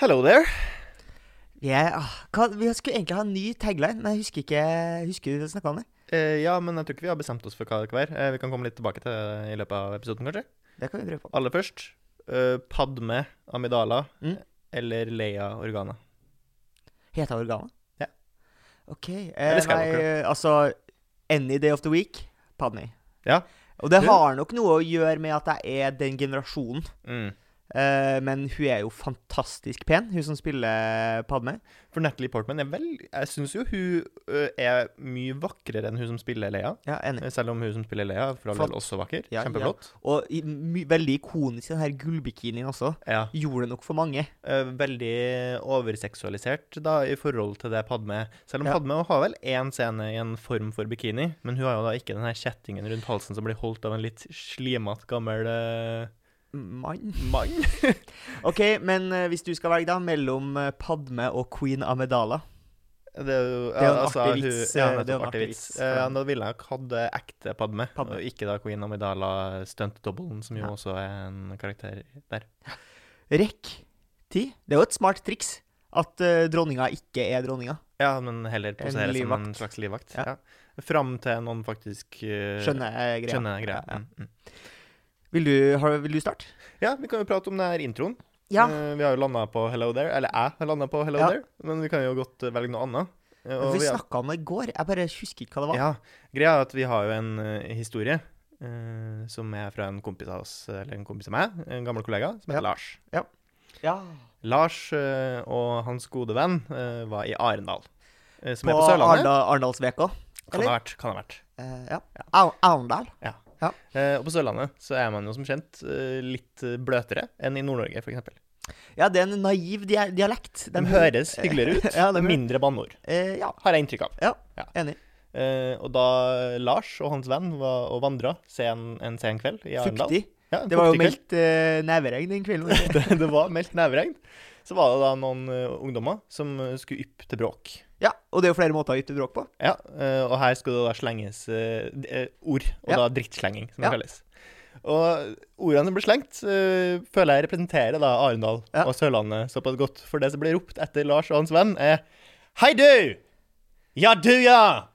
Hello there. Yeah, ah, hva, vi skulle egentlig ha en ny tagline, men jeg husker ikke Husker du snakka om det? Eh, ja, men jeg tror ikke vi har bestemt oss for hva det skal være. Eh, vi kan komme litt tilbake til det i løpet av episoden, kanskje. Det kan vi prøve på. Aller først uh, Padme Amidala Mm. eller Leia Organa. Heter Organa? Ja. OK. Eh, Eller skal nei, altså Any day of the week, Padme. Ja. Og det Du- har nok noe å gjøre med at jeg er den generasjonen. Mm. Eh, men hun er jo fantastisk pen, hun som spiller Padme. For Natalie Portman er vel Jeg syns jo hun ø, er mye vakrere enn hun som spiller Leia. Ja. Eh, Selv om hun som spiller Leia for all del også vakker. Ja, Kjempeflott. Og i, my, veldig ikonisk den her gullbikinien også. Ja. Gjorde det nok for mange. Eh, veldig overseksualisert da i forhold til det Padme Selv om Ja. Padme har vel én scene i en form for bikini, men hun har jo da ikke den her kjettingen rundt halsen som blir holdt av en litt slimete, gammel eh, Mann. mann. OK, men eh, hvis du skal velge, da, mellom eh, Padme og queen Amedala Det er jo, Det er en altså, artig hun- vits, Ja, eh, det er en artig vits. vits. Da ville jeg nok hatt ekte Padme, Padme. og ikke da Queen Amidala stunt-doublen, som jo Ja. også er en karakter der. Rekk tid. Det er jo et smart triks at uh, dronninga ikke er dronninga. Ja, men heller posere som en slags livvakt. Ja. Ja. Fram til noen faktisk uh, Skjønner greia. skjønner greia. Ja, ja. Mm, mm. Vil, du, har, vil du starte? Ja, vi kan jo prate om den her introen. Ja. Eh, vi har jo landa på Hello There. Eller jeg har landa på Hello Ja. There, men vi kan jo godt eh, velge noe annet. Eh, og vi snakka om det i går. Jeg bare husker ikke hva det var. Ja, greia er at vi har jo en historie uh, som er fra en kompis av oss, eller en kompis av meg, en gammel kollega, som heter Ja. Lars. Ja. Lars uh, og hans gode venn uh, var i Arendal, som På, er på Sørlandet. På Arendalsveka. Kan ha vært. Kan ha vært. Ja. Arendal? Arendal. Eh, og på Sørlandet så er man jo som kjent eh, litt eh, bløtere enn i Nord-Norge, f.eks. Ja, det er en naiv dialekt. De høres hyggeligere ut, Ja, de mindre banneord, Eh, ja, har jeg inntrykk av. Ja, enig. Eh, og da Lars og hans venn var og vandra sen, en sen kveld i Arendal Fuktig. Ja, Det var jo meldt uh, neveregn den kvelden. det det, var meldt neveregn. Så var det da noen uh, ungdommer som skulle yppe til bråk. Ja, og det er jo flere måter å yte bråk på. Ja, eh, og her skal det da slenges eh, eh, ord, og Ja. da drittslenging, som det Ja. kalles. Og ordene som blir slengt, føler jeg representerer da Arendal Ja. og Sørlandet såpass godt. For det som blir ropt etter Lars og hans venn, er Hei, du! Ja, du, ja!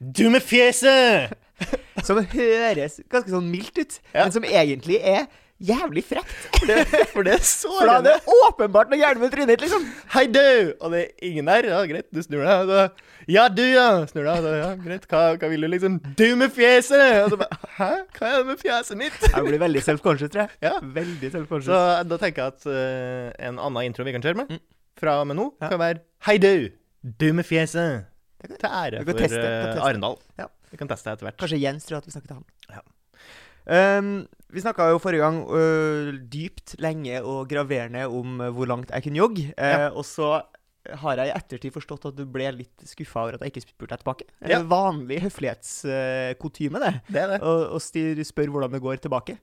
Du med fjeset! Som høres ganske sånn mildt ut, men som egentlig er jævlig frekt. For det, for det er For da er sårende. det åpenbart noe gærent med trynet ditt, liksom. Hei, du! Og det er ingen der. Ja, greit, du snur deg. Da, ja, du, ja! Snur deg. Da, ja, greit. Hva, hva vil du, liksom? Du med fjeset! Og så bare Hæ? Hva er det med fjeset mitt? Jeg blir veldig self-conscious, tror jeg. Ja. Veldig Så self-conscious. da tenker jeg at uh, en annen intro vi kan kjøre med, Mm. fra og med nå, Ja. kan være Hei, du! Du med fjeset! Til ære for teste, vi kan eh, teste. Arendal. Ja. Vi kan teste etter hvert. Kanskje Jens tror at vi snakket til han. Ja. Um, vi snakka jo forrige gang øh, dypt, lenge og graverende om øh, hvor langt jeg kunne jogge. Eh, Ja. Og så har jeg i ettertid forstått at du ble litt skuffa over at jeg ikke spurte deg tilbake. Eh, Ja. Vanlig høflighetskutyme, det. Det er det. Å å styr- spørre hvordan det går tilbake.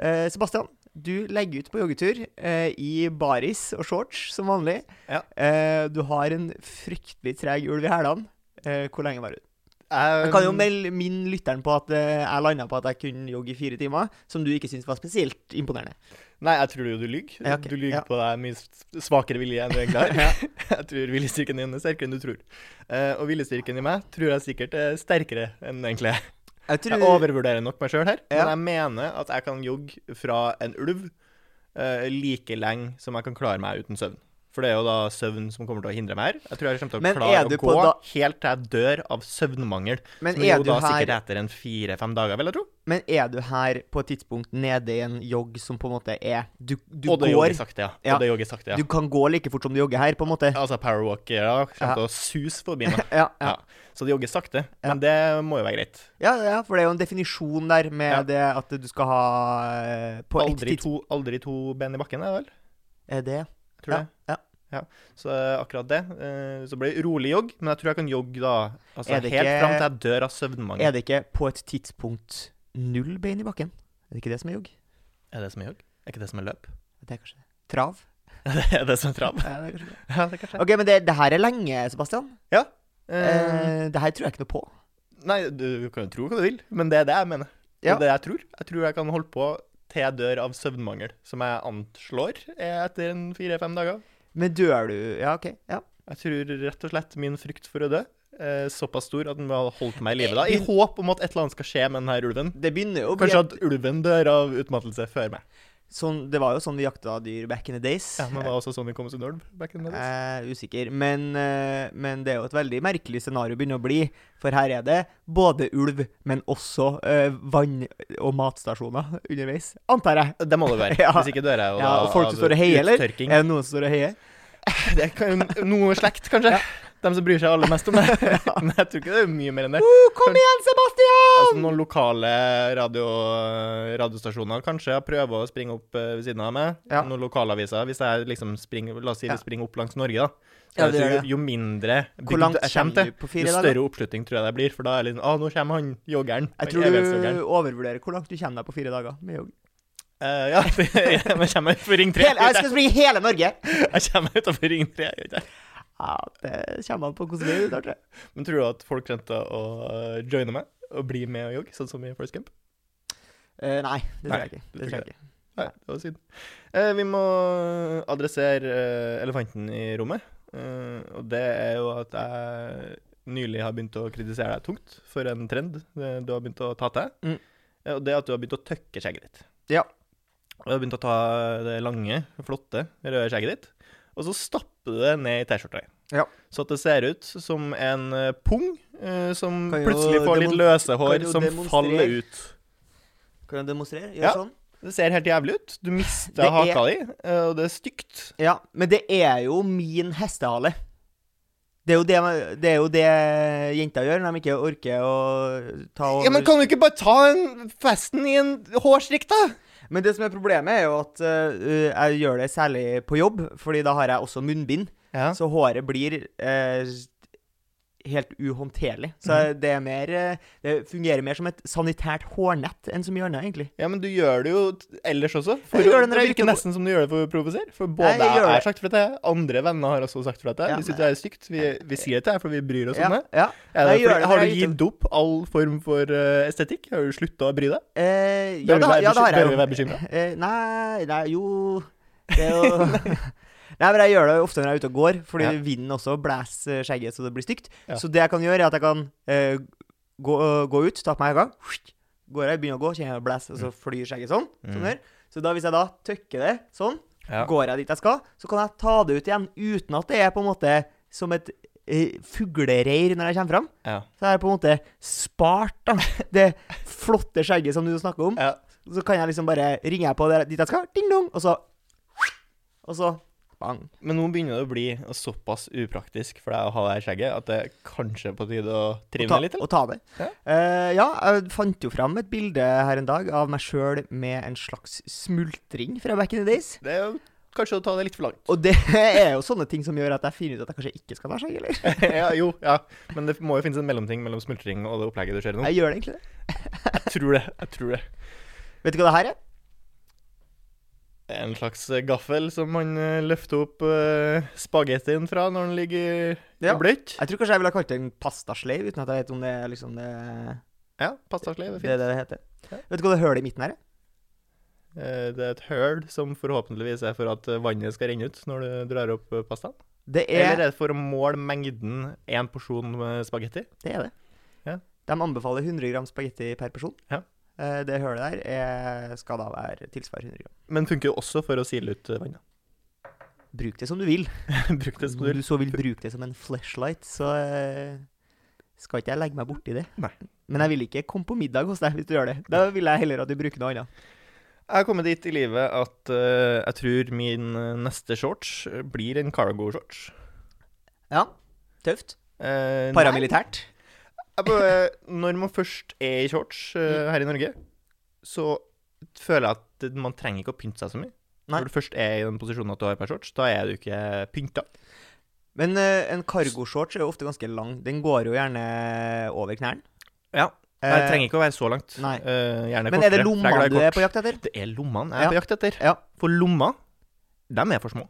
Eh, Sebastian, du legger ut på joggetur eh, i baris og shorts som vanlig. Ja. Eh, du har en fryktelig treg ulv i hælene. Eh, hvor lenge var du? Jeg, kan jo melde min lytteren på at eh, jeg landa på at jeg kunne jogge i fire timer, som du ikke syntes var spesielt imponerende. Nei, jeg tror jo du lyver. Ja, okay. Du lyver Ja. på deg mye svakere vilje enn du egentlig har. jeg tror viljestyrken din er sterkere enn du tror. Eh, og viljestyrken i meg tror jeg sikkert er sterkere enn egentlig er. Jeg Jeg overvurderer nok meg sjøl her, Ja. men jeg mener at jeg kan jogge fra en ulv eh, like lenge som jeg kan klare meg uten søvn. For det er jo da søvn som kommer til å hindre meg her. Jeg tror jeg kommer til å Men klare å gå da- helt til jeg dør av søvnmangel. Men som er jo du da sikkert etter en fire-fem dager, vil jeg tro. Men er du her på et tidspunkt nede i en jogg som på en måte er Du, du og det går sakte, ja. Ja. Og det jogger sakte, ja. Du kan gå like fort som du jogger her, på en måte. Altså powerwalkere kommer Ja. til å suse forbi meg. Ja, ja. Ja. Så det jogger sakte. Men det må jo være greit. ja, ja, for det er jo en definisjon der med det at du skal ha eh, På et Aldri tidspunkt to, aldri to ben i bakken, er det vel? Er det Jeg tror ja, det. ja. Så eh, akkurat det. eh, Så blir det rolig jogg, men jeg tror jeg kan jogge da altså, helt ikke- fram til jeg dør av søvnmangel. Er det ikke på et tidspunkt null bein i bakken? Er det ikke det som er jogg? Er det som er jogg? Er ikke det som er løp? Det er kanskje det. Trav? er det som er trav? Ja, det er kanskje det. Ja, det er kanskje OK, men det, det her er lenge, Sebastian. Ja. Eh, det her tror jeg ikke noe på. Nei, du kan jo tro hva du vil, men det er det jeg mener. Det er det jeg tror. Jeg tror jeg kan holde på til jeg dør av søvnmangel, som jeg anslår er etter en fire-fem dager. Men dør du Ja, OK. Ja. Jeg tror rett og slett min frykt for å dø er såpass stor at den har holdt meg i live. I håp om at et eller annet skal skje med denne ulven. Det begynner jo Kanskje at ulven dør av utmattelse før meg. Sånn Det var jo sånn vi jakta dyr back in the days. Ja, men det var også sånn vi kom oss unna ulv back in the days. Er usikker. Men, eh, men det er jo et veldig merkelig scenario begynner å bli. For her er det både ulv, men også eh, vann- og matstasjoner underveis. Antar jeg. Det må det være. Ja. Hvis ikke dør jeg jo Ja, og folk som står og heier, eller? Er det noen som står og heier? Det kan jo noe slekt, kanskje. De som bryr seg aller mest om det. Men jeg tror ikke det er mye mer enn det. Uh, kom igjen, Sebastian! Altså Noen lokale radio, radiostasjoner kanskje prøver å springe opp uh, ved siden av meg. Ja. Noen lokalaviser. Hvis jeg liksom springer La oss si vi springer opp langs Norge, da. Ja, jeg det gjør jo, det. jo mindre bygd jeg kommer til, på jo større oppslutning tror jeg det blir. For da er det liksom Å, nå kommer han joggeren. Jeg tror du overvurderer hvor langt du kommer deg på fire dager med jogg. Uh, ja, men jeg kommer utenfor Ring 3. Hele, jeg skal springe hele Norge! Jeg kommer utenfor Ring 3. gjør ikke jeg? Ja, det kommer an på hvordan det er. jeg. Men tror du at folk kommer å eh, joine meg og bli med og jogge, sånn som i First Camp? Eh, nei, det tror jeg ikke. det tror jeg ikke. Nei, det var synd. Eh, vi må adressere eh, elefanten i rommet. Eh, og det er jo at jeg nylig har begynt å kritisere deg tungt for en trend du har begynt å ta til. Mm. Eh, og det er at du har begynt å tøkke skjegget ditt. Ja. Du har begynt å ta det lange, flotte, røde skjegget ditt, og så stapper du det ned i T-skjorta. Ja. Så at det ser ut som en eh, pung eh, som plutselig får litt løse hår som faller ut. Kan jeg demonstrere? Gjør Ja. sånn? Det ser helt jævlig ut. Du mister er- haka di, eh, og det er stygt. Ja, men det er jo min hestehale. Det er det, det, er jo det jenter gjør når de ikke orker å ta over Ja, men kan du ikke bare ta en festen i en hårstrikk, da? Men det som er problemet, er jo at uh, jeg gjør det særlig på jobb, fordi da har jeg også munnbind. Ja. Så håret blir eh, helt uhåndterlig. Så Mhm. det er mer eh, Det fungerer mer som et sanitært hårnett enn så mye annet, egentlig. ja, men du gjør det jo ellers også. For det det, virker nesten som du gjør det for å provosere. For både Nei, jeg jeg, har det. sagt fra til deg, andre venner har også sagt fra til deg. Ja, Vi syns det er stygt. Vi, vi sier det til deg, for vi bryr oss Ja, om det. ja. Jeg det fordi, det har du gitt opp all form for uh, estetikk? Har du slutta å bry deg? Eh, Bør ja, vi være ja, det bør vi være bekymret? Eh, nei, nei, jo Det er jo Nei, men jeg gjør det ofte når jeg er ute og går, fordi Ja. vinden også blæser skjegget så det blir stygt. Ja. Så det jeg kan gjøre, er at jeg kan eh, gå, gå ut, ta på meg jakka, går jeg, begynner å gå, kjenner jeg det blåser, og så flyr skjegget sånn. sånn her. Så da hvis jeg da tøkker det sånn, Ja. går jeg dit jeg skal, så kan jeg ta det ut igjen uten at det er på en måte som et eh, fuglereir når jeg kommer fram. Ja. Så er det på en måte spart, da. Det flotte skjegget som du snakker om. ja. Så kan jeg liksom bare ringe jeg på dit jeg skal, ding dong, og så Og så bang. Men nå begynner det å bli såpass upraktisk for deg å ha det her skjegget at det kanskje er på tide å trimme litt? Eller? Å ta det. Ja. Uh, ja, jeg fant jo fram et bilde her en dag av meg sjøl med en slags smultring fra back in the days. Det er jo kanskje å ta det litt for langt. Og det er jo sånne ting som gjør at jeg finner ut at jeg kanskje ikke skal ha skjegg, eller? ja, jo, ja. Men det må jo finnes en mellomting mellom smultring og det opplegget du ser nå. Jeg gjør det egentlig det. Jeg tror det. Jeg tror det. Vet du hva det her er? En slags gaffel som man eh, løfter opp uh, spagettien fra når den ligger i Ja. bløtt. Jeg tror kanskje jeg ville kalt det en pastasleiv, uten at jeg vet om det er liksom det Ja, pastasleiv er det, er fint. det, det heter. Ja. Vet du hva det hølet i midten her er? Eh, Det er et høl som forhåpentligvis er for at vannet skal renne ut når du drar opp pastaen. Det er... Eller er er det for å måle mengden én porsjon spagetti? det. Er det. Ja. De anbefaler 100 gram spagetti per person. Ja. Eh, Det hølet der er, skal da være tilsvar 100 gram. Men funker jo også for å sile ut eh, vannet. Bruk det som du vil. Bruk det som Om du du så vil bruke det som en flashlight, så eh, skal ikke jeg legge meg borti det. Nei. Men jeg vil ikke komme på middag hos deg hvis du gjør det. Da vil jeg heller at du bruker noe annet. Jeg har kommet dit i livet at uh, jeg tror min neste shorts blir en cargo-shorts. Ja, tøft. Eh, Paramilitært. jeg bare, når man først er i shorts uh, her i Norge, så føler jeg at man trenger ikke å pynte seg så mye. Nei. Når du først er i den posisjonen at du har på deg shorts, da er du ikke pynta. Men uh, en cargoshorts er jo ofte ganske lang. Den går jo gjerne over knærne. Ja. Eh, Det trenger ikke å være så langt. nei. Eh, gjerne Men er det kortere, for jeg lommene du er på jakt etter? Det er lommene jeg er Ja. på jakt etter. Ja. For lomma, dem er for små.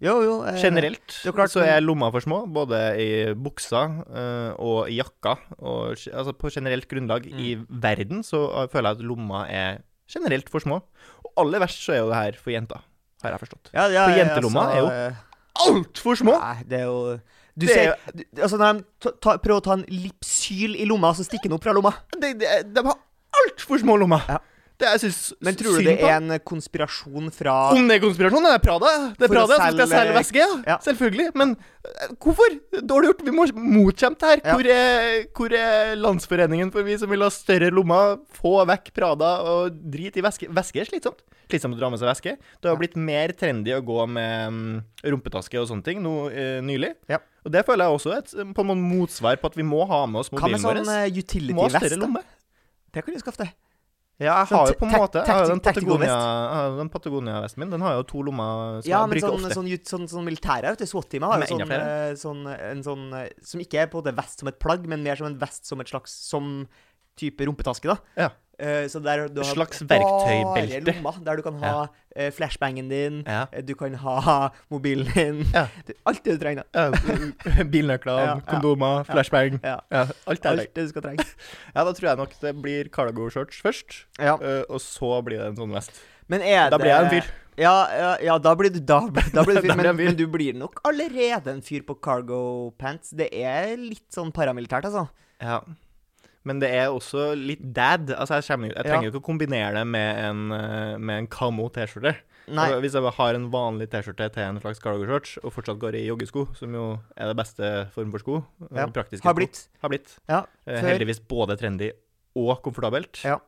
Jo, jo. eh, Generelt er klart, så er lomma for små, både i buksa eh, og i jakka. Og, altså på generelt grunnlag i Mm. verden så føler jeg at lomma er generelt for små. Og aller verst så er jo det her for jenter. har jeg forstått. Ja, ja, For jentelomma altså, er jo eh, Altfor små! Nei, det er jo Du er ser jo... Altså, når de ta, prøver å ta en Lipsyl i lomma, så stikker den opp fra lomma. De, de, de har altfor små lommer. Ja. Det jeg synes Men tror du det er en konspirasjon fra Om det er konspirasjon? Det er Prada. Det er Prada som skal selge- væske, ja. Ja. Selvfølgelig. Men eh, hvorfor? Dårlig gjort. Vi må motkjempe det her. Ja. Hvor, er, hvor er Landsforeningen for vi som vil ha større lommer? Få vekk Prada og drit i væske. Væske er slitsomt. Slitsomt å dra med seg væske. Det har blitt mer trendy å gå med mm, rumpetaske og sånne ting nå eh, nylig. Ja. Og det føler jeg også er et på en måte motsvar på at vi må ha med oss Hva med mobilen sånn vår. uh, Vi må ha utility-veste? Det kan du skaffe deg. Ja, jeg Sånn har jo på en måte Jeg har jo den Patagonia, Patagonia-vesten min. Den har jo to lommer som Ja, jeg bruker sånn, ofte. sånn, sånn, sånn, militære vet du, SWAT-teamet har jo sånn, eh, sånn, en sånn eh, Som ikke er på en måte vest som et plagg, men mer som en vest som et slags Som type rumpetaske, da. Ja. Eh, så der du har slags bare verktøybelte. der du kan ha ja. flashbangen din, Ja. eh, du kan ha mobilen din Ja. Alt det du trenger. Bilnøkler, kondomer, flashbang. Alt Alt det. du skal trenge. Ja, da tror jeg nok det blir cargo shorts først, Ja. eh, og så blir det en sånn vest. Men er Da det blir jeg en fyr. Ja, ja, ja da blir du da, da blir du fyr. Men, men du blir nok allerede en fyr på cargo pants. Det er litt sånn paramilitært, altså. Ja. Men det er også litt dad. Altså, jeg, kommer, jeg trenger jo ikke å kombinere det med en, eh, med en kamo T-skjorte. Altså, Hvis jeg har en vanlig T-skjorte til en slags cargo shorts, og fortsatt går i joggesko, som jo er det beste form for sko eh, Ja. praktiske Har sko. blitt. Har blitt. Ja, Eh, heldigvis både trendy og komfortabelt. Ja.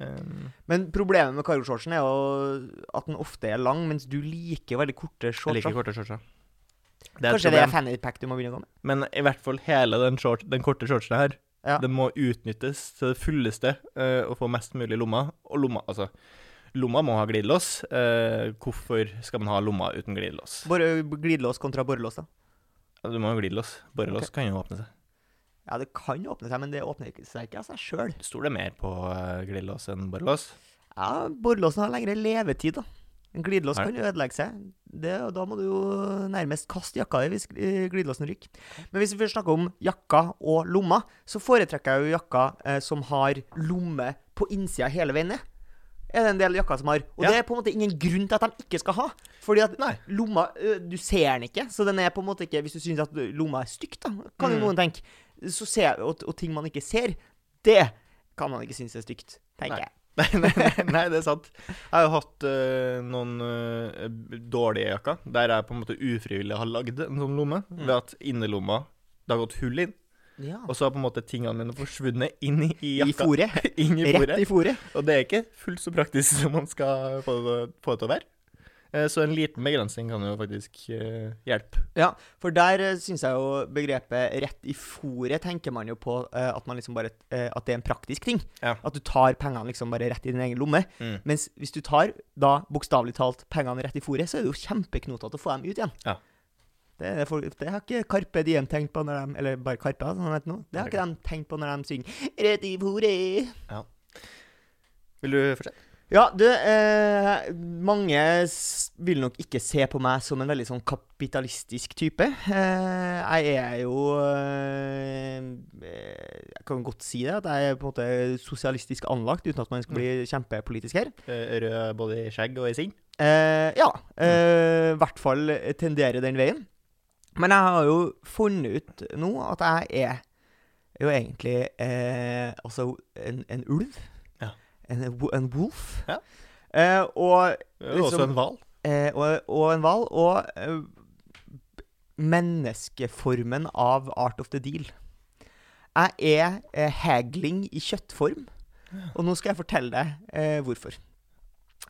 Um, Men problemet med cargoshortsen er jo at den ofte er lang, mens du liker veldig korte jeg liker korte er Kanskje det er fanny pack du må begynne å gå med? Men i hvert fall hele den, short, den korte shortsen her, Ja. Det må utnyttes til det fulleste eh, og få mest mulig lomma. Og lomma, altså Lomma må ha glidelås. Uh, hvorfor skal man ha lomma uten glidelås? Glidelås kontra borrelås, da. Ja, Du må ha glidelås. Borrelås kan jo åpne seg. Ja, det kan åpne seg, men det åpner seg ikke av seg sjøl. Stoler mer på uh, glidelås enn borrelås. Ja, borrelåsen har lengre levetid, da. En glidelås kan jo ødelegge seg. Det, da må du jo nærmest kaste jakka di hvis glidelåsen ryker. Men hvis vi først snakker om jakka og lomma, så foretrekker jeg jo jakka eh, som har lomme på innsida hele veien ned. Er det en del jakker som har. Og Ja. det er på en måte ingen grunn til at de ikke skal ha. Fordi at Nei. lomma Du ser den ikke, så den er på en måte ikke Hvis du syns at lomma er stygt, da, kan jo Mm. noen tenke. Så ser, og, og ting man ikke ser, det kan man ikke synes er stygt, tenker Nei. jeg. Nei, nei, nei, det er sant. Jeg har jo hatt uh, noen uh, dårlige jakker der jeg på en måte ufrivillig har lagd en sånn lomme. Mm. Ved at innerlomma Det har gått hull inn, Ja. og så har på en måte tingene mine forsvunnet inn i, i I jakka. inn i Rett i fôret. Og det er ikke fullt så praktisk som man skal få få det til å være. Eh, Så en liten begrensning kan jo faktisk eh, hjelpe. Ja, for der uh, syns jeg jo begrepet 'rett i fòret' tenker man jo på eh, at man liksom bare eh, At det er en praktisk ting. Ja. At du tar pengene liksom bare rett i din egen lomme. Mm. Mens hvis du tar da bokstavelig talt pengene rett i fòret, så er det jo kjempeknotete å få dem ut igjen. Ja. Det, folk, det har ikke Karpe Diem tenkt på når de Eller bare Karpe, som han heter nå. Det har ikke de tenkt på når de synger 'Rett i fòret'. Vil du fortsette? Ja, du, eh, mange vil nok ikke se på meg som en veldig sånn kapitalistisk type. Eh, jeg er jo eh, Jeg kan godt si det, at jeg er på en måte sosialistisk anlagt, uten at man skal bli kjempepolitisk her. Eh, Rød både i skjegg og i sinn? Eh, ja. eh, I hvert fall tenderer den veien. Men jeg har jo funnet ut nå at jeg er jo egentlig eh, altså en, en ulv. En, en wolf. Ja. Eh, og, er også Liksom- en hval. eh, og, og en hval. Og eh, menneskeformen av Art of the Deal. Jeg er eh, hagling i kjøttform, og nå skal jeg fortelle deg eh, hvorfor.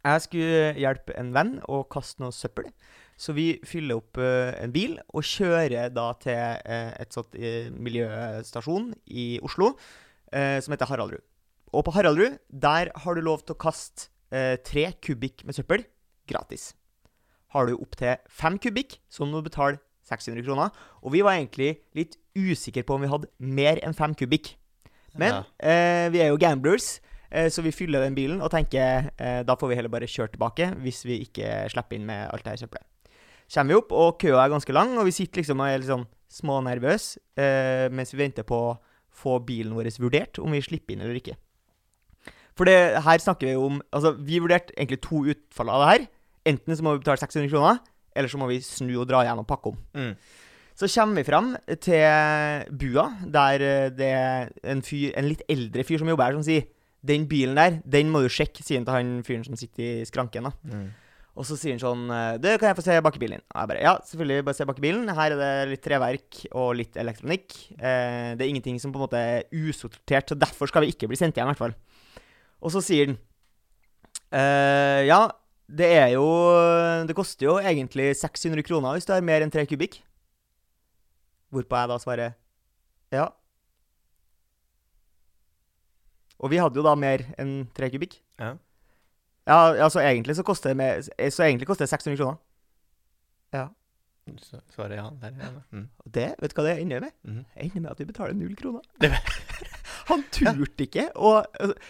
Jeg skulle hjelpe en venn å kaste noe søppel. Så vi fyller opp eh, en bil og kjører da til eh, et sånt eh, miljøstasjon i Oslo eh, som heter Haraldrud. Og på Haraldrud, der har du lov til å kaste eh, tre kubikk med søppel gratis. Har du opptil fem kubikk, så må du betale 600 kroner. Og vi var egentlig litt usikre på om vi hadde mer enn fem kubikk. Men Ja. eh, vi er jo gamblers, eh, så vi fyller den bilen og tenker eh, da får vi heller bare kjøre tilbake hvis vi ikke slipper inn med alt det her søppelet. Kommer vi opp, og køa er ganske lang, og vi sitter liksom og er litt sånn smånervøse eh, mens vi venter på å få bilen vår vurdert, om vi slipper inn eller ikke. For det, her snakker vi om Altså, vi vurderte egentlig to utfall av det her. enten så må vi betale 600 kroner, eller så må vi snu og dra igjen og pakke om. Mm. Så kommer vi fram til bua, der eh, det er en, fyr, en litt eldre fyr som jobber her, som sier Den bilen der, den må du sjekke, sier han til han fyren som sitter i skranken. da. Mm. Og så sier han sånn eh, Du, kan jeg få se bak i bilen din? Og jeg bare Ja, selvfølgelig, bare se bak i bilen. Her er det litt treverk og litt elektronikk. Eh, det er ingenting som på en måte er usortert, så derfor skal vi ikke bli sendt hjem, i hvert fall. Og så sier han eh, Ja, det er jo Det koster jo egentlig 600 kroner hvis du har mer enn 3 kubikk. Hvorpå jeg da svarer ja. Og vi hadde jo da mer enn 3 kubikk. Ja. Ja, altså egentlig så koster det, med, så egentlig koster det 600 kroner. Ja. Så svarer ja der. Ja. Mm. Det, vet du hva det ender med? Mm. Ender med at vi betaler null kroner. Han turte ikke å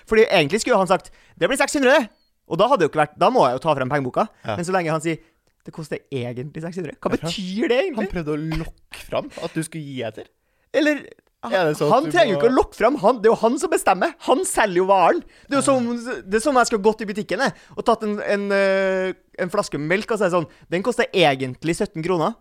Fordi egentlig skulle han sagt 'Det blir 600', og da vært Da må jeg jo ta frem pengeboka. Ja. Men så lenge han sier 'Det koster egentlig 600', hva betyr det egentlig? Han prøvde å lokke fram at du skulle gi etter. Eller Det sånn Han trenger jo ikke å lokke fram, han, det er jo han som bestemmer. Han selger jo varen. Det er jo som, det er som jeg skulle gått i butikken jeg, og tatt en, en, eh, en flaske melk og sagt sånn Den koster egentlig 17 kroner.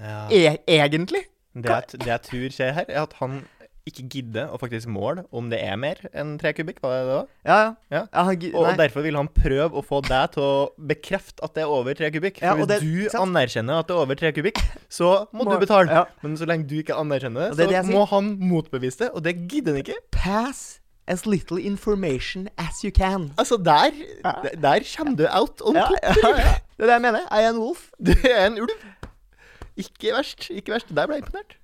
Ja. E egentlig? Det, jeg, det jeg tror skjer her, er at han ikke gidde å faktisk måle om det er mer enn tre kubikk. Var det det da? Ja, ja. Ja. Han Og, derfor vil han prøve å få deg til å bekrefte at det er over tre kubikk. For ja, hvis det- du sant? anerkjenner at det er over tre kubikk, så må, Må- du betale. Men så lenge du ikke anerkjenner det, det så må han motbevise det, og det gidder han ikke. Pass as little information as you can. Altså, der, der, der kommer du out on Ja, top. ja, ja. Det er det jeg mener. Jeg er en wolf. Du er en ulv. Ikke verst. Ikke verst. Der ble jeg imponert.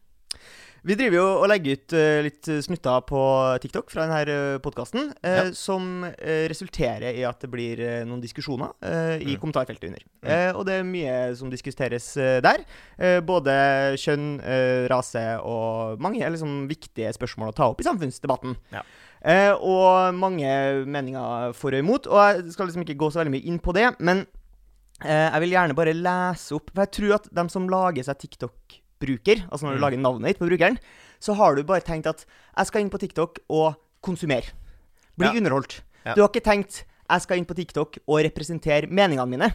Vi driver jo og legger ut eh, litt snutter på TikTok fra denne podkasten, Ja. som eh, resulterer i at det blir eh, noen diskusjoner eh, i Mm. kommentarfeltet under. Mm. Eh, og det er mye som diskuteres eh, der. Eh, både kjønn, eh, rase og mange liksom viktige spørsmål å ta opp i samfunnsdebatten. Ja. Eh, og mange meninger for og imot. Og jeg skal liksom ikke gå så veldig mye inn på det, men eh, jeg vil gjerne bare lese opp For jeg tror at de som lager seg TikTok-bruker, altså når du Mm. lager navnet ditt på brukeren, så har du bare tenkt at jeg skal inn på TikTok og konsumere. Bli Ja. underholdt. Ja. Du har ikke tenkt jeg skal inn på TikTok og representere meningene mine.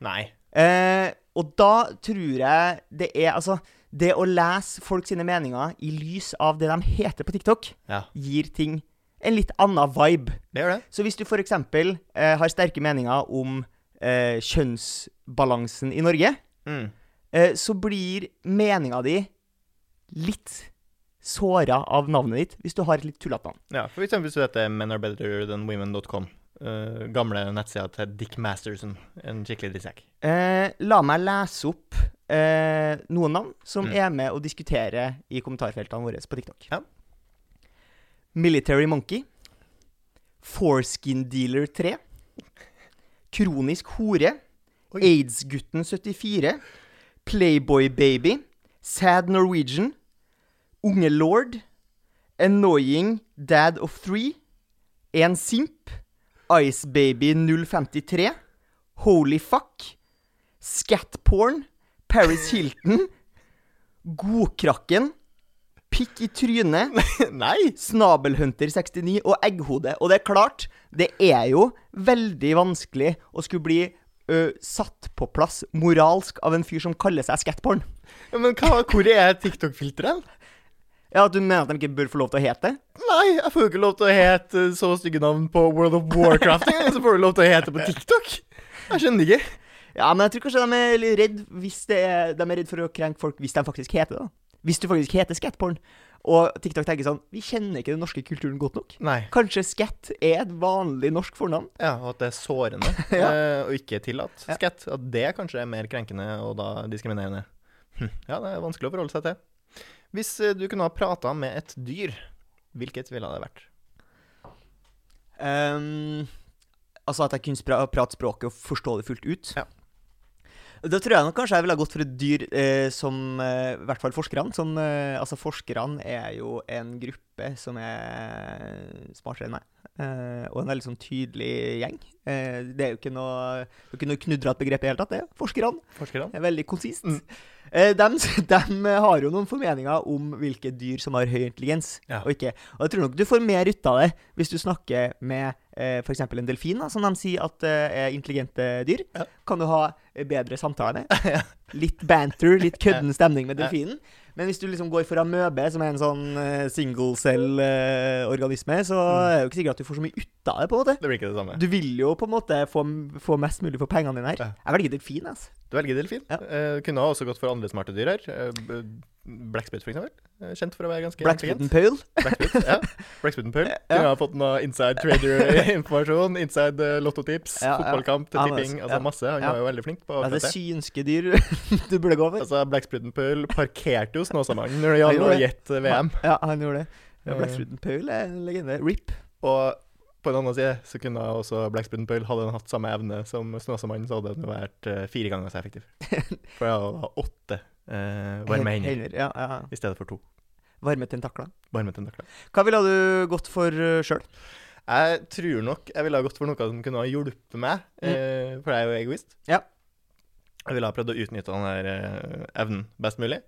Nei. Eh, og da tror jeg det er Altså, det å lese folk sine meninger i lys av det de heter på TikTok, Ja, gir ting en litt annen vibe. det gjør det. Så hvis du f.eks. Eh, har sterke meninger om eh, kjønnsbalansen i Norge, Mm. Eh, så blir meninga di litt såra av navnet ditt hvis du har et litt tullete navn. Ja, for eksempel hvis du heter menarbetterthanwomen.com. Uh, gamle nettsida til Dick Masterson. En skikkelig drittsekk. Uh, la meg lese opp uh, noen navn som Mm. er med å diskutere i kommentarfeltene våre på TikTok. Ja. Military Monkey. Foreskin Dealer 3. Kronisk hore. Aids-gutten 74. Playboy Baby. Sad Norwegian. Unge Lord. Annoying Dad of Three. En simp. Ice Baby 053. Holy Fuck. Scatporn. Paris Hilton. Godkrakken. Pikk i trynet. Nei! Snabelhunter69 og Egghode. Og det er klart, det er jo veldig vanskelig å skulle bli ø, satt på plass moralsk av en fyr som kaller seg skatporn. Ja, men hva, hvor er TikTok-filteret? Ja, At Du mener at de ikke bør få lov til å hete det? Nei, jeg får jo ikke lov til å hete så stygge navn på World of Warcraft engang. Så får du lov til å hete på TikTok. Jeg skjønner ikke. Ja, men jeg tror kanskje de er redd hvis det er, de er redd for å krenke folk hvis de faktisk heter det. da. Hvis du faktisk heter skatporn. Og TikTok tenker sånn Vi kjenner ikke den norske kulturen godt nok. Nei. Kanskje scat er et vanlig norsk fornavn? Ja, og at det er sårende Ja. eh, og ikke tillatt. Ja. Skett. At det kanskje er mer krenkende og da diskriminerende. Hm. Ja, det er vanskelig å forholde seg til. Hvis eh, du kunne ha prata med et dyr, hvilket ville det vært? Um, altså at jeg kunne prate språket og forstå det fullt ut. Ja. Da tror jeg nok kanskje jeg ville gått for et dyr eh, som eh, I hvert fall forskerne. Som, eh, altså Forskerne er jo en gruppe som er smartere enn meg. eh, og en veldig sånn tydelig gjeng. Eh, det er jo ikke noe, ikke noe knudrete begrep i det hele tatt. det er Forskerne. Forskerne? Det er veldig konsist. Mm. Eh, de, har jo noen formeninger om hvilke dyr som har høy intelligens Ja. og ikke. Og jeg tror nok du får mer ut av det hvis du snakker med eh, f.eks. en delfin, da, som de sier at eh, er intelligente dyr, Ja. kan du ha eh, bedre samtale. Litt banter, litt kødden stemning med delfinen. Men hvis du liksom går for amøbe, som er en sånn eh, single cell-organisme, så Mm. er det jo ikke sikkert at du får så mye ut av det. på en måte Det blir ikke det samme. Du vil jo på en måte få, få mest mulig for pengene dine her. Ja. Jeg velger delfin. altså. Du velger delfin. Ja. Eh, kunne ha også gått for andre smarte dyr her. Eh, b- for eksempel. Eh, Kjent for å være ganske Blackspitten Pool. Paul. Blackspit, ja. Blackspitten Pearl. Ja. Kunne ha fått noe inside trader-informasjon, inside eh, lottotips, Ja, ja. fotballkamp Ja, tipping. altså, Altså masse. Han var jo veldig flink på akkurat det det. synske dyr du burde gå for. Altså, Blackspritten Pool parkerte jo Snåsamannen når det gjaldt å gjette VM. Ja, han gjorde det. Ja, Eh. Pool er en legende. RIP. Og på en annen side så kunne også Blackspritten Pearl hadde han hatt samme evne som Snåsamannen, så hadde den vært fire ganger så effektiv. For jeg hadde åtte eh, varme hender Ja, ja. i stedet for to. Varme tentakler. Varme tentakler. Hva ville du gått for uh, sjøl? Jeg tror nok jeg ville ha gått for noe som kunne ha hjulpet meg, eh, for jeg er jo egoist. Ja. Jeg ville ha prøvd å utnytte den der eh, evnen best mulig.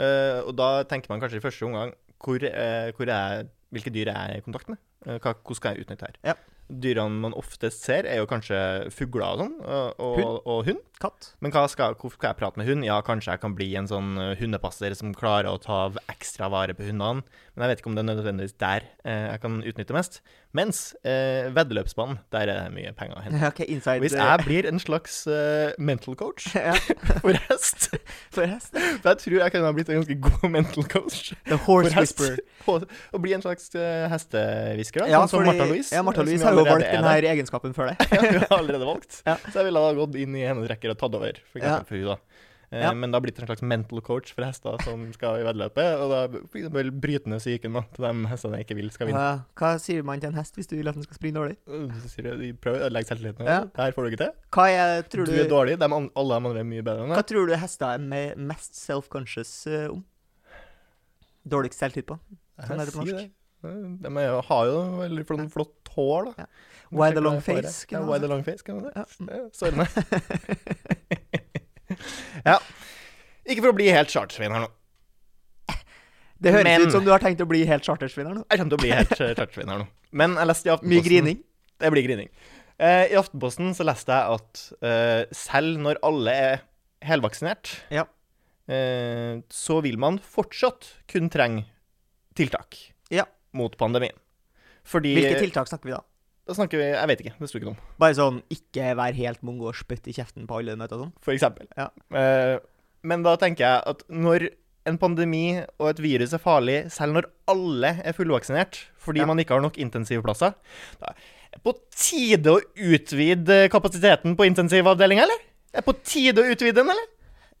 Eh, og da tenker man kanskje i første omgang hvor, eh, hvor er, hvilke dyr er jeg i kontakt med? Eh, hva, hvordan skal jeg utnytte her? Ja. Dyrene man oftest ser, er jo kanskje fugler og sånn, og, Hund. og hund. Katt? Men hva skal, hvorfor skal jeg prate med hund? Ja, kanskje jeg kan bli en sånn eh, hundepasser som klarer å ta ekstra vare på hundene. Men jeg vet ikke om det er nødvendigvis der eh, jeg kan utnytte mest. Mens eh, veddeløpsbanen, der er det mye penger å hente. Okay, inside Hvis jeg blir en slags eh, mental coach for hest For hest. For jeg tror jeg kan ha blitt en ganske god mental coach The horse whisperer. Og, og bli en slags uh, hestehvisker, da. Ja, sånn som Martha Louise. Ja, Martha eh, Louise har jo valgt denne egenskapen før deg. Ja, hun har allerede valgt. Ja. Så jeg ville ha gått inn i hennes rekker og tatt over, for eksempel for henne. da. Eh, Ja. Men da blitt en slags mental coach for hester som skal i veddeløpet, og da for eksempel bryte ned psyken til de hestene jeg ikke vil skal vinne. Ja, hva sier man til en hest hvis du vil at den skal springe dårlig? Øh, Så sier jeg, prøv å legge selvtilliten. Ja. Det her får du ikke til. Hva er, tror Du, du, er dårlig, de, alle de andre er mye bedre enn hva tror du hester er mest self-conscious eh, om? Dårligst selvtillit på? Sånn er det på norsk. det. De har jo veldig flott, hår, da. Ja. Why the long face, Ja, why the long face, kan man det? Ja. Sorry. ja. Ikke for å bli helt chartersvin her nå. Det høres Men- ut som du har tenkt å bli helt chartersvin her nå. Jeg kommer til å bli helt eh, chartersvin her nå. Men jeg leste i Aftenposten Mye grining. Det blir grining. Uh, I Aftenposten så leste jeg at uh, selv når alle er helvaksinert, Ja. uh, så vil man fortsatt kun trenge tiltak Ja. mot pandemien. Fordi Hvilke tiltak snakker vi da? Da snakker vi Jeg vet ikke, det sto ikke noe om. Bare sånn ikke vær helt mongo og spytt i kjeften på alle møter og sånn? For eksempel. Ja. Eh, men da tenker jeg at når en pandemi og et virus er farlig, selv når alle er fullvaksinert, fordi Ja. man ikke har nok intensivplasser, da er det på tide å utvide kapasiteten på intensivavdelinga, eller? Er det på tide å utvide den, eller?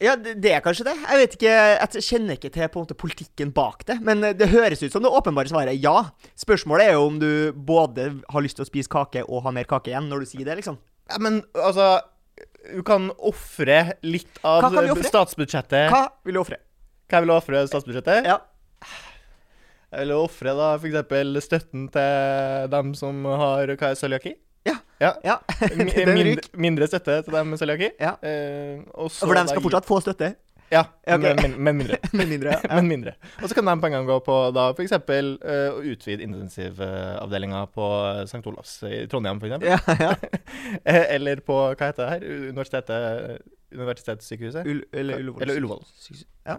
Ja, det, er kanskje det. Jeg vet ikke, jeg kjenner ikke til på en måte politikken bak det. Men eh, det høres ut som det åpenbare svaret er ja. Spørsmålet er jo om du både har lyst til å spise kake og ha mer kake igjen når du sier det, liksom. Ja, men altså Du kan ofre litt av statsbudsjettet. Hva vil du ofre? Hva vil du ofre statsbudsjettet? Ja. Jeg vil ofre da f.eks. støtten til dem som har hva er cøliaki. Ja. ja. Mindre, mindre støtte til dem med cøliaki. Ja. Eh, For de skal fortsatt få støtte, Ja, okay. men, men, mindre. men mindre. Ja. men mindre. Og så kan de pengene gå på da f.eks. Uh, å utvide intensivavdelinga på St. Olavs i Trondheim, f.eks. Ja, ja. Eller på hva heter det her? Universitetet Universitetssykehuset? Ull, eller Ullevål. Ja.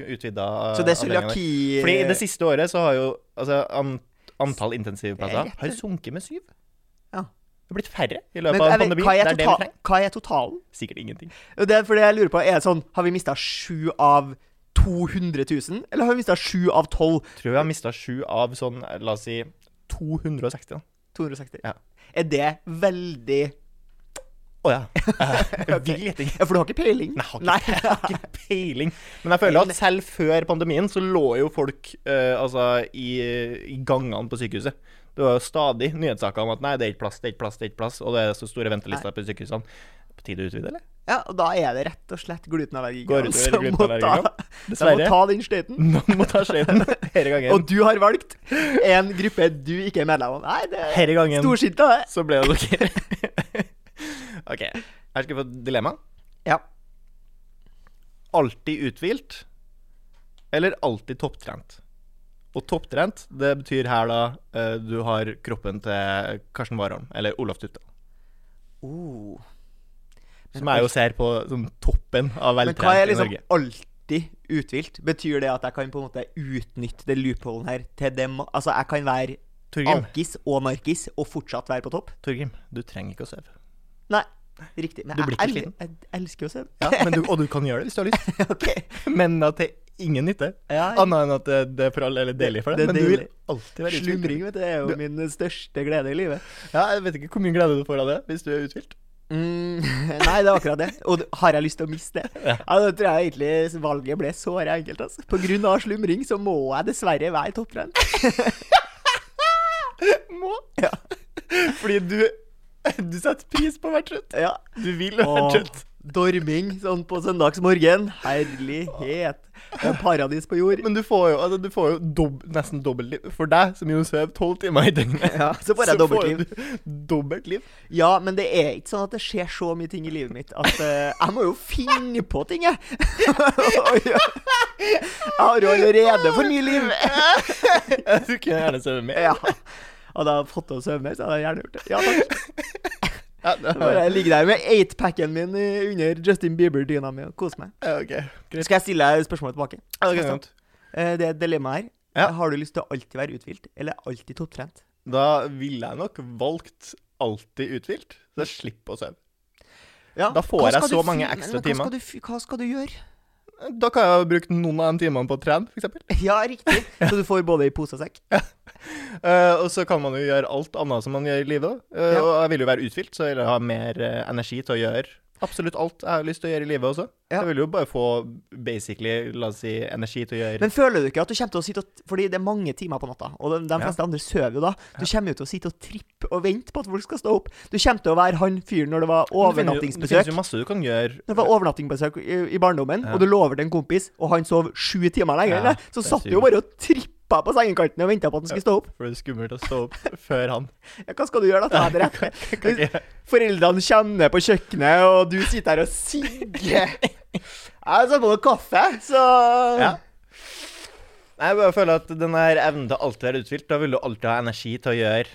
Utvida Så det er cøliaki Fordi det siste året så har jo altså, an, antall intensivplasser er har sunket med syv. Det har blitt færre i Men løpet av pandemien. en vet, pandemi. hva, Det er er det vi total, hva er totalen? Sikkert ingenting. Det er fordi jeg lurer på, er det sånn, Har vi mista sju av 200 000, eller har vi mista sju av 12? Tror vi har mista sju av sånn, la oss si 260. da. 260. Ja. Er det veldig Å ja. Uh, Vill gjetting. Ja, for du har ikke peiling? Nei, jeg har ikke, jeg har ikke peiling. Men jeg føler at selv før pandemien så lå jo folk uh, altså, i, i gangene på sykehuset. Det var jo stadig nyhetssaker om at nei, det er ikke plass, det er ikke plass, det er ikke plass. Og det er så store ventelister på sykehusene. På tide å utvide, eller? Ja, og da er det rett og slett glutenallergi Går du som må ta, glutenallergikere. de må Dessverre. ta den støyten. Noen må ta støyten denne gangen. Og du har valgt en gruppe du ikke er medlem av. Nei, det er Denne gangen storskilt av det. så ble det dere. OK. Her skal vi få et dilemma. Ja. Alltid uthvilt eller alltid topptrent? Og topptrent, det betyr her da uh, du har kroppen til Karsten Warholm, eller Olaf Tutta. Oh. Som jeg jo ser på som toppen av Men hva veltrent er i liksom Norge. alltid uthvilt? Betyr det at jeg kan på en måte utnytte det loopholen her til dem Altså, jeg kan være Torgrim, alkis og narkis og fortsatt være på topp? Torgrim, du trenger ikke å sove. Nei, riktig. Men jeg, el- jeg elsker å sove. Ja, men du, og du kan gjøre det hvis du har lyst. ok. Men at det ingen nytte. Ja, Annet enn at det, det er for alle eller deilig for deg. Men Men du vil alltid være uthvilt. Slumring vet du, er jo Du- min største glede i livet. Ja, jeg vet ikke hvor mye glede du får av det hvis du er uthvilt. Mm, nei, det er akkurat det. Og har jeg lyst til å miste det? Ja. Ja, Da tror jeg egentlig valget ble såre enkelt. Altså. På grunn av slumring så må jeg dessverre være topptrent. Må. Ja. Fordi du Du setter pris på hvert trøtt. Ja. Du vil være trøtt. Dorming sånn på søndagsmorgen. Herlighet. Det er paradis på jord. Men du får jo, altså, du får jo dob nesten dobbelt liv. For deg, som jo sover tolv timer i døgnet, Ja, så får jeg dobbelt liv. dobbelt liv. Ja, men det er ikke sånn at det skjer så mye ting i livet mitt at uh, jeg må jo finne på ting, jeg. Jeg har jo allerede for mye liv. Du kunne gjerne sove mer. Ja. Hadde jeg fått til å sove mer, så hadde jeg gjerne gjort det. Ja takk. Jeg ligger der med eightpacken min under Justin Bieber-dyna mi og koser meg. Okay. Skal jeg stille deg spørsmålet tilbake? Ja, det er sant godt. Eh, Det et dilemma her. Ja. Har du lyst til å alltid være uthvilt, eller alltid topptrent? Da ville jeg nok valgt alltid uthvilt, så jeg slipper å sove. Ja. Da får jeg så mange ekstra timer. hva skal du Hva skal du gjøre? Da kan jeg bruke noen av de timene på å trene, f.eks. Ja, riktig. Så du får både i pose og sekk? Uh, og så kan man jo gjøre alt annet som man gjør i livet. òg. Uh, Ja. Og jeg vil jo være utfylt, så jeg vil ha mer eh, energi til å gjøre absolutt alt jeg har lyst til å gjøre i livet også. Ja. Jeg vil jo bare få basically, la oss si, energi til å gjøre Men føler du ikke at du kommer til å sitte og Fordi det er mange timer på natta, og de, de fleste andre sover jo da. Du kommer jo til å sitte og trippe og vente på at folk skal stå opp. Du kommer til å være han fyren når det var overnattingsbesøk. det finnes jo- masse du kan gjøre. Når det var overnattingsbesøk i, i barndommen, Ja. og du lover til en kompis, og han sov sju timer lenger Ja, så satt du jo bare og trippa på sengekanten og venta på at han skulle stå opp. For det er skummelt å stå opp før han. Ja, hva skal du gjøre da? Ta deg rett. Foreldrene kjenner på kjøkkenet, og du sitter her og sigger. Jeg satt på noe kaffe, så Ja. Jeg bare føler at den evnen til å alltid være uthvilt, da vil du alltid ha energi til å gjøre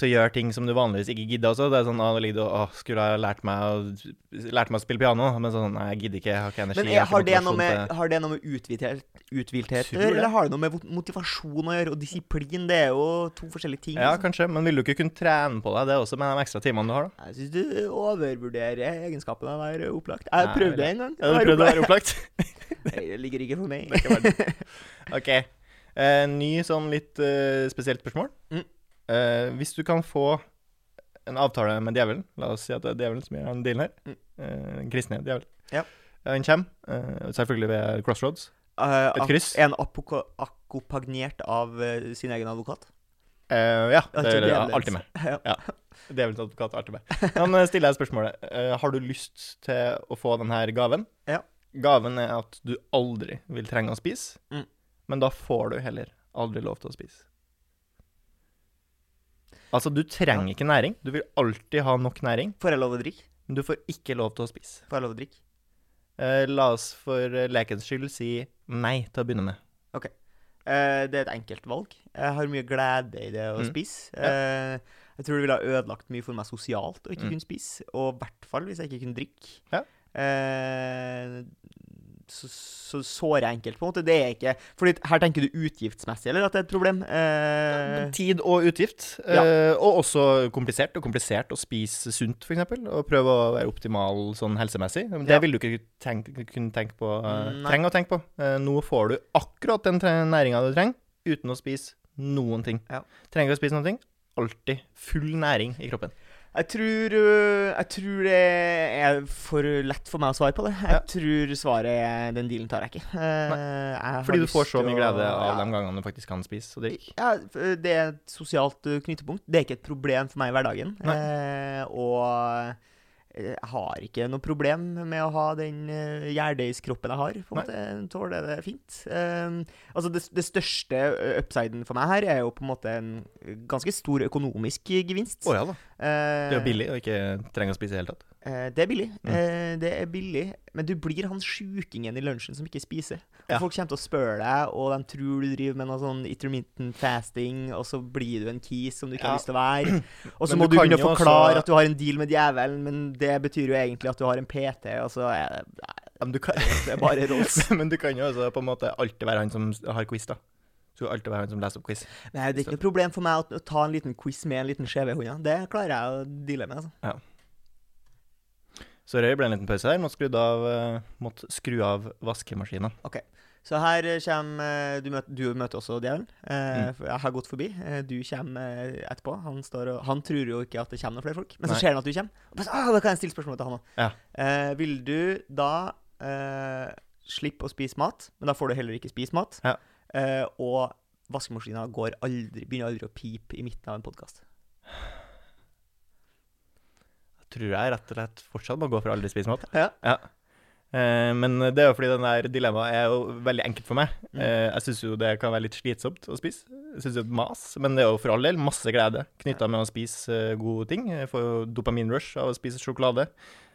til å gjøre ting som du vanligvis ikke gidder også. Det er sånn, ah, ligger du skulle jeg lært meg, å, lært meg å spille piano, men sånn, nei, jeg gidder ikke, jeg har ikke energi. Men jeg har det med, til- har det noe med uthvilthet, eller har det noe med motivasjon å gjøre, og disiplin? Det er jo to forskjellige ting. Ja, liksom. kanskje, men vil du ikke kunne trene på deg det også med de ekstra timene du har, da? Jeg syns du overvurderer egenskapene av å være opplagt. Jeg Nei, har prøvd det en gang. Ja, du prøvde å være opplagt? Det ligger ikke for meg. OK. Eh, ny sånn litt eh, spesielt spørsmål. Mm. Eh, hvis du kan få en avtale med djevelen, la oss si at det er djevelen som gjør den dealen her, Mm. eh, den kristne djevelen, Ja. han kommer, eh, selvfølgelig ved crossroads, Uh, Et kryss. En akkompagnert av eh, sin egen advokat. Uh, ja, det er alltid med. Ja. Djevelens advokat er alltid med. Men eh, stiller jeg spørsmålet. eh, har du lyst til å få denne gaven? Ja. Gaven er at du aldri vil trenge å spise, Mm. men da får du heller aldri lov til å spise. Altså, du trenger ikke næring. Du vil alltid ha nok næring, Får jeg lov å drikke? men du får ikke lov til å spise. Får jeg lov å drikke? Eh, la oss for eh, lekens skyld si nei til å begynne med. Eh, det er et enkelt valg. Jeg har mye glede i det å Mm. spise. Eh, jeg tror det ville ha ødelagt mye for meg sosialt å ikke Mm. kunne spise, og i hvert fall hvis jeg ikke kunne drikke. Ja. Så, så såre enkelt, på en måte. Det er ikke Fordi her tenker du utgiftsmessig, eller at det er et problem? Eh, Tid og utgift. Ja. eh, og også komplisert. Og komplisert å spise sunt, f.eks. Og prøve å være optimal sånn helsemessig. Det Ja. vil du ikke tenke, kunne tenke på. eh, trenge å tenke på. Eh, nå får du akkurat den næringa du trenger, uten å spise noen ting. Ja. Trenger ikke å spise noen ting. Alltid full næring i kroppen. Jeg tror, jeg tror det er for lett for meg å svare på det. Jeg Ja. tror svaret er den dealen tar jeg ikke. Eh, jeg Fordi du får så mye å- glede av ja. de gangene du faktisk kan spise og drikke. Ja, det er et sosialt knyttepunkt. Det er ikke et problem for meg i hverdagen. Eh, og jeg har ikke noe problem med å ha den gjærdeiskroppen jeg har. På en måte, Jeg tåler det fint. Eh, altså det, det største upsiden for meg her er jo på en måte en ganske stor økonomisk gevinst. Oh, ja da. Det er jo billig og ikke trenger å spise i det hele tatt. Eh, det er billig. Mm. Eh, det er billig, men du blir han sjukingen i lunsjen som ikke spiser. Og Ja. Folk kommer til å spørre deg, og de tror du driver med noe sånn intermittent fasting, og så blir du en kis som du ikke Ja. har lyst til å være. Og så må du begynne å forklare også- at du har en deal med djevelen, men det betyr jo egentlig at du har en PT, og så er det, nei, men, du kan, det er bare Rolls. men du kan jo også på en måte alltid være han som har quiz, da. Så du kan alltid være han som leser opp quiz. Nei, det er ikke noe problem for meg å, ta en liten quiz med en liten skjeve i hånda. Det klarer jeg å deale med, altså. Sorry, det ble en liten pause her. Måtte skru av, eh, måtte skru av vaskemaskinen. Så her eh, kommer eh, Du møter, du møter også djevelen. Eh, Mm. Jeg har gått forbi. Du kommer etterpå. Han, står og, han tror jo ikke at det kommer noen flere folk, men så ser han at du kommer. Og bare, så, ah, da kan jeg stille spørsmål til han òg. Ja. Eh, vil du da eh, slippe å spise mat, men da får du heller ikke spise mat, Ja. Eh, og vaskemaskina begynner aldri å pipe i midten av en podkast? Jeg tror jeg rett og slett fortsatt må gå for aldri spise mat. Ja. Eh, men det er jo fordi den der dilemmaet er jo veldig enkelt for meg. Mm. Eh, jeg syns jo det kan være litt slitsomt å spise. Jeg syns det er mas, men det er jo for all del masse glede knytta med å spise gode ting. Jeg får jo dopaminrush av å spise sjokolade.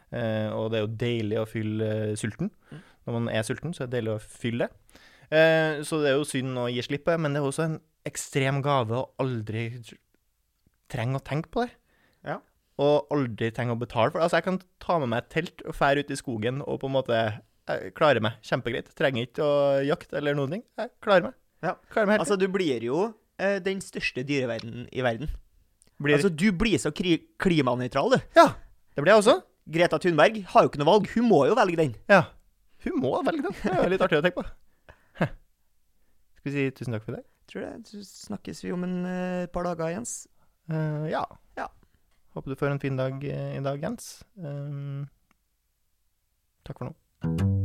Og det er jo deilig å fylle sulten. Mm. Når man er sulten, så er det deilig å fylle det. Eh, så det er jo synd å gi slipp på, men det er også en ekstrem gave å aldri trenge å tenke på det. Ja. Og aldri trenge å betale for det. Altså, jeg kan ta med meg et telt og fære ut i skogen og på en måte klare klarer meg kjempegreit. Trenger ikke å jakte eller noen ting. Jeg klarer meg. Ja. Klarer meg Altså, du blir jo eh, den største dyreverdenen i verden. Blir, Altså, du blir så klimanøytral, du. Ja, det blir jeg også. Greta Thunberg har jo ikke noe valg. Hun må jo velge den. Ja. Hun må velge den. Det er litt artig å tenke på. Skal vi si tusen takk for i dag? Tror det. Så snakkes vi om en uh, par dager, Jens. Uh, ja. Ja. Håper du får en fin dag uh, i dag, Jens. Um, takk for nå.